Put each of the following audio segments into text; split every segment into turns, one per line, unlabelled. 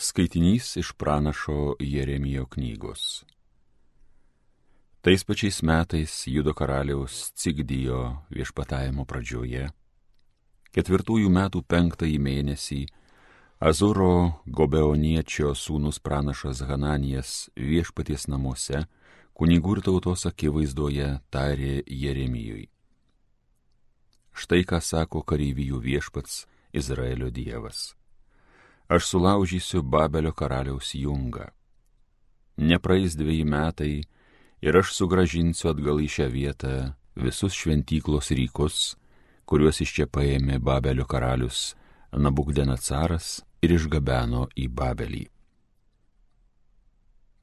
Skaitinys iš pranašo Jeremijo knygos. Tais pačiais metais Judo karaliaus Cigdijo viešpatavimo pradžioje, ketvirtųjų metų penktąjį mėnesį, Azuro Gobeoniečio sūnus pranašas Hananijas viešpaties namuose, kunigų ir tautos akivaizdoje tarė Jeremijui. Štai ką sako kareivijų viešpats Izraelio dievas aš sulaužysiu Babelio karaliaus jungą. Nepraeis dviejai metai ir aš sugražinsiu atgal į šią vietą visus šventyklos rykus, kuriuos iš čia paėmė Babelio karalius Nabukdenacaras ir išgabeno į Babelį.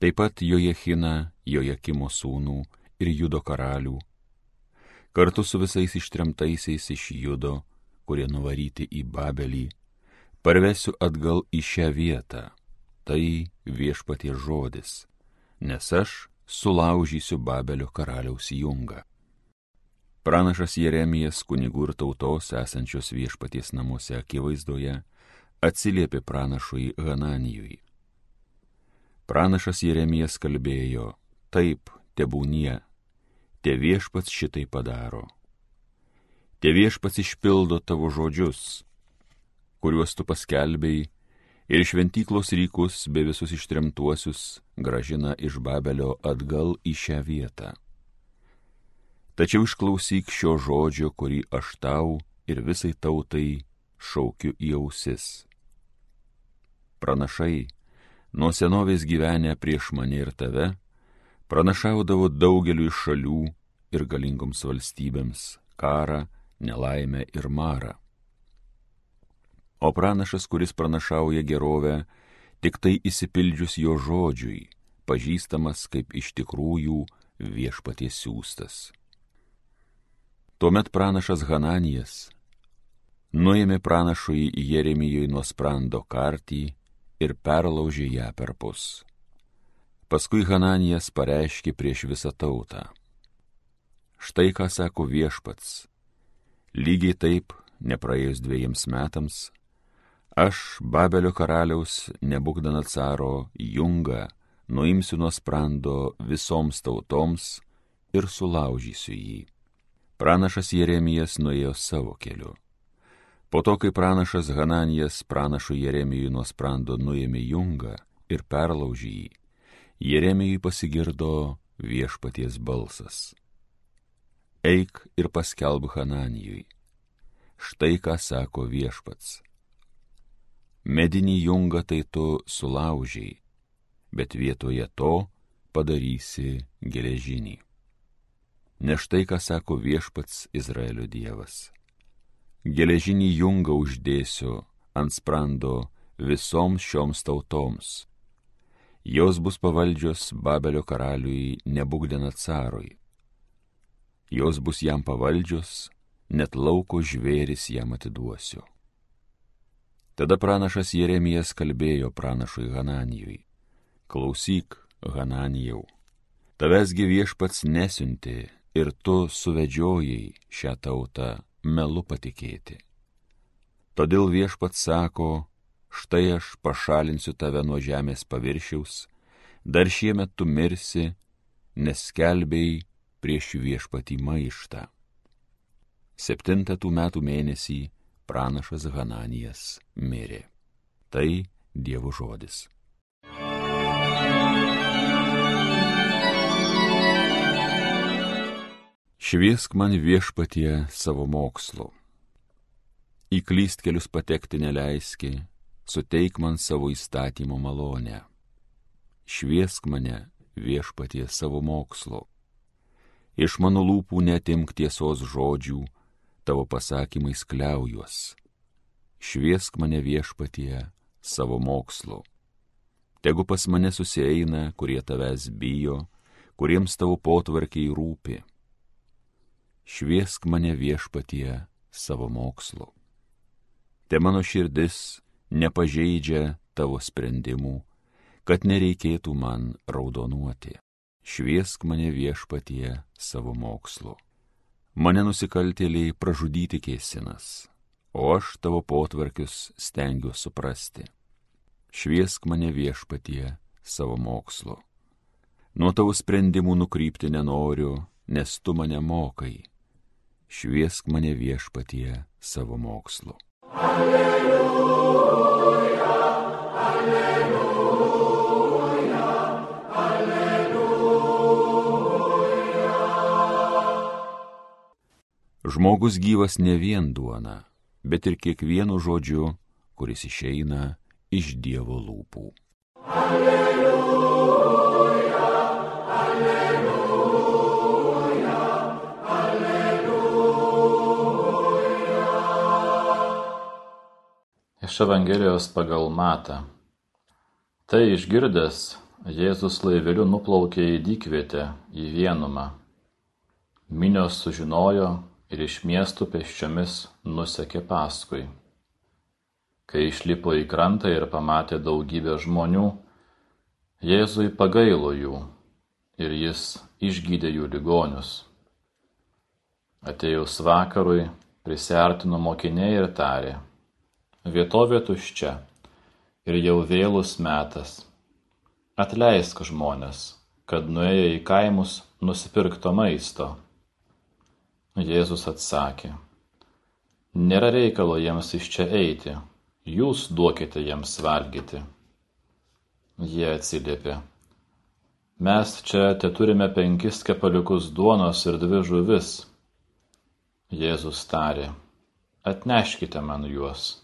Taip pat Jojechina, Jojakimo sūnų ir Judo karalių, kartu su visais ištremtaisiais iš Judo, kurie nuvaryti į Babelį, parvesiu atgal į šią vietą. Tai viešpatie žodis, nes aš sulaužysiu Babelio karaliaus jungą. Pranašas Jeremijas kunigų ir tautos esančios viešpaties namuose akivaizdoje atsiliepė pranašui Hananijui. Pranašas Jeremijas kalbėjo, taip, tebūnie, te viešpats šitai padaro. Te viešpats išpildo tavo žodžius, kuriuos tu paskelbėjai, ir šventyklos rykus bei visus ištremtuosius gražina iš Babelio atgal į šią vietą. Tačiau išklausyk šio žodžio, kurį aš tau ir visai tautai šaukiu į ausis. Pranašai, nuo senovės gyvenę prieš mane ir tave, pranašaudavo daugeliu iš šalių ir galingoms valstybėms karą, nelaimę ir marą o pranašas, kuris pranašauja gerovę, tik tai įsipildžius jo žodžiui, pažįstamas kaip iš tikrųjų viešpaties siūstas. Tuomet pranašas Hananijas nuėmė pranašui Jeremijui nuo sprando kartį ir perlaužė ją per pus. Paskui Hananijas pareiškė prieš visą tautą. Štai ką sako viešpats. Lygiai taip, nepraėjus dviejams metams, Aš, Babelio karaliaus Nebukdanacaro jungą, nuimsiu nuo sprando visoms tautoms ir sulaužysiu jį. Pranašas Jeremijas nuėjo savo keliu. Po to, kai pranašas Hananijas pranašų Jeremijui nuo sprando nuėmė jungą ir perlaužė jį, Jeremijui pasigirdo viešpaties balsas. Eik ir paskelb Hananijui. Štai ką sako viešpats medinį jungą tai tu sulaužiai, bet vietoje to padarysi geležinį. Ne štai ką sako viešpats Izraelio Dievas. Geležinį jungą uždėsiu ant sprando visoms šioms tautoms. Jos bus pavaldžios Babelio karaliui Nebugdenacarui. Jos bus jam pavaldžios, net lauko žvėris jam atiduosiu. Tada pranašas Jeremijas kalbėjo pranašui Hananijui. Klausyk, Hananijau, tavesgi viešpats nesiunti ir tu suvedžiojai šią tautą melu patikėti. Todėl viešpats sako, štai aš pašalinsiu tave nuo žemės paviršiaus, dar šiemet tu mirsi, nes kelbėjai prieš viešpatį maištą. Septintą tų metų mėnesį pranašas Hananijas mirė. Tai Dievo žodis. Šviesk man viešpatie savo mokslu. Į klystkelius patekti neleiski, suteik man savo įstatymo malonę. Šviesk mane viešpatie savo mokslu. Iš mano lūpų netimk tiesos žodžių, tavo pasakymais kliaujuos. Šviesk mane viešpatie savo mokslu. Tegu pas mane susieina, kurie tavęs bijo, kuriems tavo potvarkiai rūpi. Šviesk mane viešpatie savo mokslu. Te mano širdis nepažeidžia tavo sprendimų, kad nereikėtų man raudonuoti. Šviesk mane viešpatie savo mokslu. Mane nusikaltėliai pražudyti kėsinas, o aš tavo potvarkius stengiu suprasti. šviesk mane viešpatie savo mokslu. Nuo tavo sprendimų nukrypti nenoriu, nes tu mane mokai. Šviesk mane viešpatie savo mokslu. Alleluja, Žmogus gyvas ne vien duona, bet ir kiekvienu žodžiu, kuris išeina iš Dievo lūpų. Alleluja, alleluja, alleluja.
Iš Evangelijos pagal Matą. Tai išgirdęs, Jėzus laiveliu nuplaukė į dykvietę, į vienumą. Minios sužinojo ir iš miestų pėsčiomis nusekė paskui. Kai išlipo į krantą ir pamatė daugybę žmonių, Jėzui pagailo jų ir jis išgydė jų ligonius. Atėjus vakarui, prisartino mokiniai ir tarė, vietovė tuščia ir jau vėlus metas. Atleisk žmonės, kad nuėję į kaimus nusipirkto maisto. Jėzus atsakė, nėra reikalo jiems iš čia eiti jūs duokite jiems valgyti. Jie atsiliepė. Mes čia te turime penkis kepaliukus duonos ir dvi žuvis. Jėzus tarė, atneškite man juos.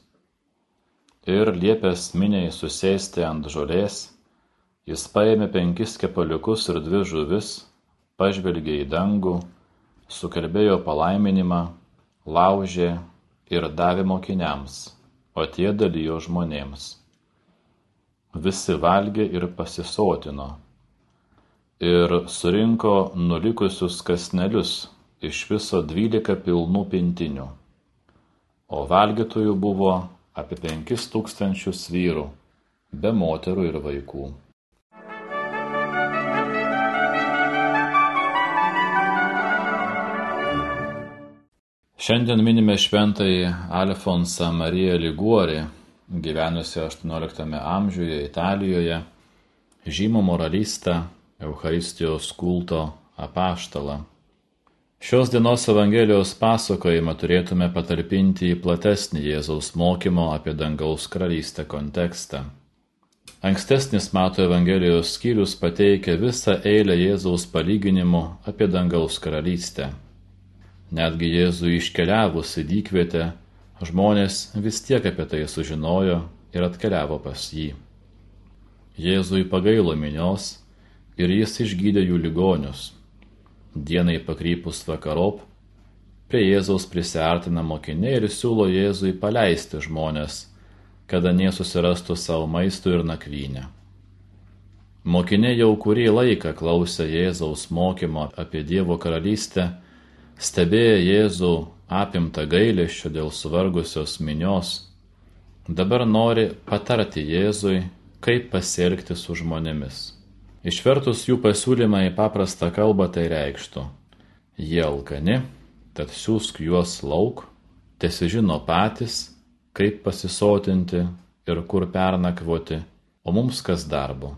Ir liepęs miniai susėsti ant žolės, jis paėmė penkis kepaliukus ir dvi žuvis, pažvelgė į dangų, sukalbėjo palaiminimą, laužė ir davė mokiniams o tie dalijo žmonėms. Visi valgė ir pasisotino. Ir surinko nulikusius kasnelius iš viso dvylika pilnų pintinių. O valgytojų buvo apie penkis tūkstančius vyrų, be moterų ir vaikų. Šiandien minime šventąjį Alfonsą Mariją Liguorį, gyvenusi XVIII amžiuje Italijoje, žymų moralistą, Eucharistijos kulto apaštalą. Šios dienos Evangelijos pasakojimą turėtume patalpinti į platesnį Jėzaus mokymo apie dangaus karalystę kontekstą. Ankstesnis Mato Evangelijos skyrius pateikia visą eilę Jėzaus palyginimų apie dangaus karalystę. Netgi Jėzui iškeliavus į dykvietę, žmonės vis tiek apie tai sužinojo ir atkeliavo pas jį. Jėzui pagailo minios ir jis išgydė jų ligonius. Dienai pakrypus vakarop, prie Jėzaus prisartina mokiniai ir siūlo Jėzui paleisti žmonės, kada nesusirastų savo maistų ir nakvynę. Mokiniai jau kurį laiką klausė Jėzaus mokymo apie Dievo karalystę stebėję Jėzų apimtą gailėščio dėl suvargusios minios, dabar nori patarti Jėzui, kaip pasielgti su žmonėmis. Išvertus jų pasiūlymą į paprastą kalbą tai reikštų. Jie alkani, tad siūsk juos lauk, tesižino patys, kaip pasisotinti ir kur pernakvoti, o mums kas darbo.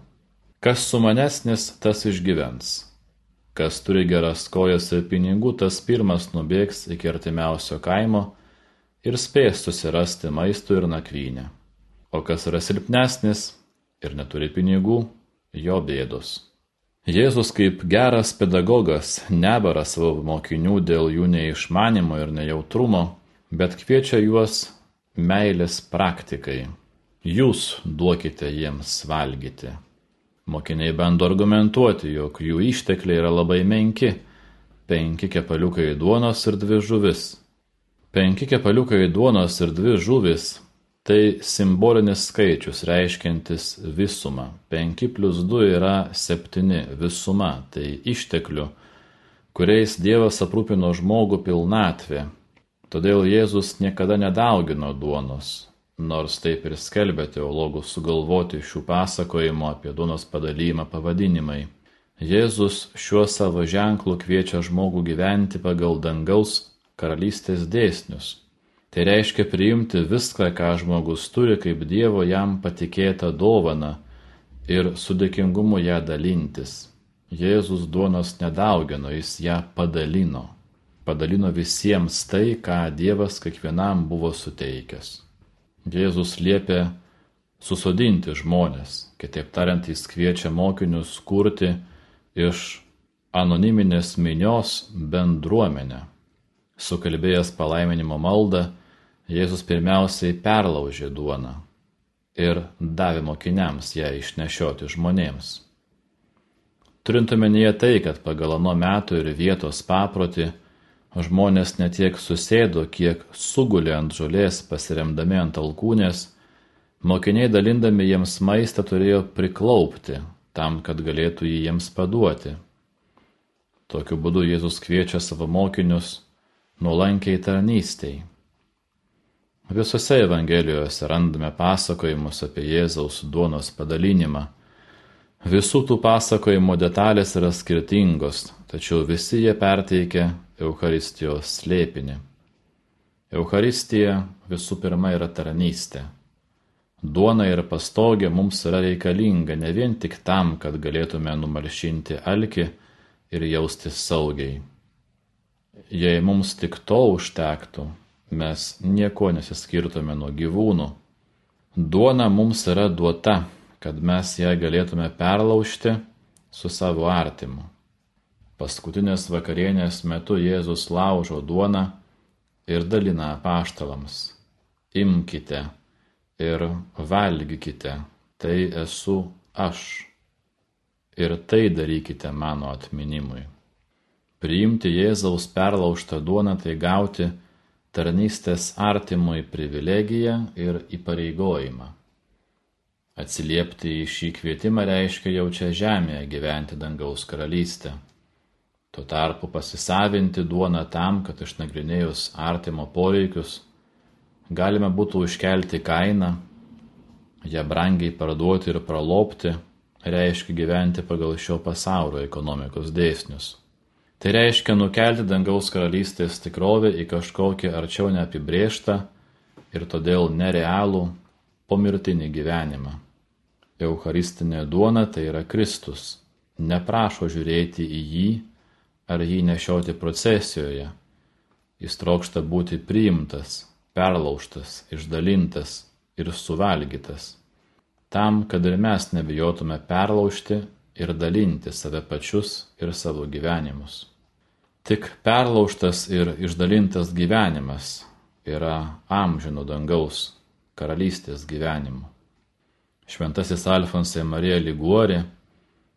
Kas sumanesnis, tas išgyvens Kas turi geras kojas ir pinigų, tas pirmas nubėgs iki artimiausio kaimo ir spės susirasti maistų ir nakvynę. O kas yra silpnesnis ir neturi pinigų, jo bėdos. Jėzus kaip geras pedagogas nebara savo mokinių dėl jų neišmanimo ir nejautrumo, bet kviečia juos meilės praktikai. Jūs duokite jiems valgyti. Mokiniai bando argumentuoti, jog jų ištekliai yra labai menki - penki kepaliukai duonos ir dvi žuvis. Penki kepaliukai duonos ir dvi žuvis - tai simbolinis skaičius reiškiantis visumą. Penki plus du yra septyni visuma - tai išteklių, kuriais Dievas aprūpino žmogų pilnatvė. Todėl Jėzus niekada nedaugino duonos, nors taip ir skelbia teologų sugalvoti šių pasakojimų apie duonos padalymą pavadinimai. Jėzus šiuo savo ženklu kviečia žmogų gyventi pagal dangaus karalystės dėsnius. Tai reiškia priimti viską, ką žmogus turi, kaip Dievo jam patikėtą dovaną ir su dėkingumu ją dalintis. Jėzus duonos nedaugino, jis ją padalino. Padalino visiems tai, ką Dievas kiekvienam buvo suteikęs. Jėzus liepė susodinti žmonės, kitaip tariant, jis kviečia mokinius kurti iš anoniminės minios bendruomenę. Sukalbėjęs palaiminimo maldą, Jėzus pirmiausiai perlaužė duoną ir davė mokiniams ją išnešioti žmonėms. Turint omenyje tai, kad pagal anu metų ir vietos paprotį žmonės netiek susėdo, kiek sugulė ant žolės pasiremdami ant alkūnės, mokiniai dalindami jiems maistą turėjo priklaupti tam, kad galėtų jį jiems paduoti. Tokiu būdu Jėzus kviečia savo mokinius nuolankiai tarnystei Visose Evangelijose randame pasakojimus apie Jėzaus duonos padalinimą. Visų tų pasakojimų detalės yra skirtingos, tačiau visi jie perteikia Euharistijos slėpinį. Euharistija visų pirma yra tarnystė. Duona ir pastogė mums yra reikalinga ne vien tik tam, kad galėtume numalšinti alkį ir jaustis saugiai. Jei mums tik to užtektų, mes nieko nesiskirtume nuo gyvūnų. Duona mums yra duota, kad mes ją galėtume perlaužti su savo artimu. Paskutinės vakarienės metu Jėzus laužo duoną ir dalina paštalams. Imkite ir valgykite, tai esu aš. Ir tai darykite mano atminimui. Priimti Jėzaus perlaužtą duoną tai gauti tarnystės artimui privilegiją ir įpareigojimą. Atsiliepti į šį kvietimą reiškia jau čia žemėje gyventi dangaus karalystę. Tuo tarpu pasisavinti duoną tam, kad išnagrinėjus artimo poreikius, galime būtų užkelti kainą, ją brangiai parduoti ir pralopti, reiškia gyventi pagal šio pasaulio ekonomikos dėsnius. Tai reiškia nukelti dangaus karalystės tikrovę į kažkokį arčiau neapibrėžtą ir todėl nerealų pomirtinį gyvenimą. Eucharistinė duona tai yra Kristus. Neprašo žiūrėti į jį ar jį nešioti procesijoje. Jis trokšta būti priimtas, perlaužtas, išdalintas ir suvalgytas. Tam, kad ir mes nebijotume perlaužti ir dalinti save pačius ir savo gyvenimus. Tik perlaužtas ir išdalintas gyvenimas yra amžino dangaus karalystės gyvenimu. Šventasis Alfonsai Marija Liguori,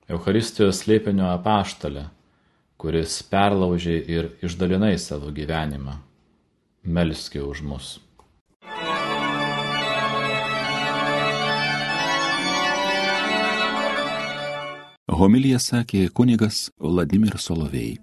Euharistijos slėpinio apaštalė, kuris perlaužė ir išdalinai savo gyvenimą. Melski už mus.
Homilija sakė kunigas Vladimir Solovėjai.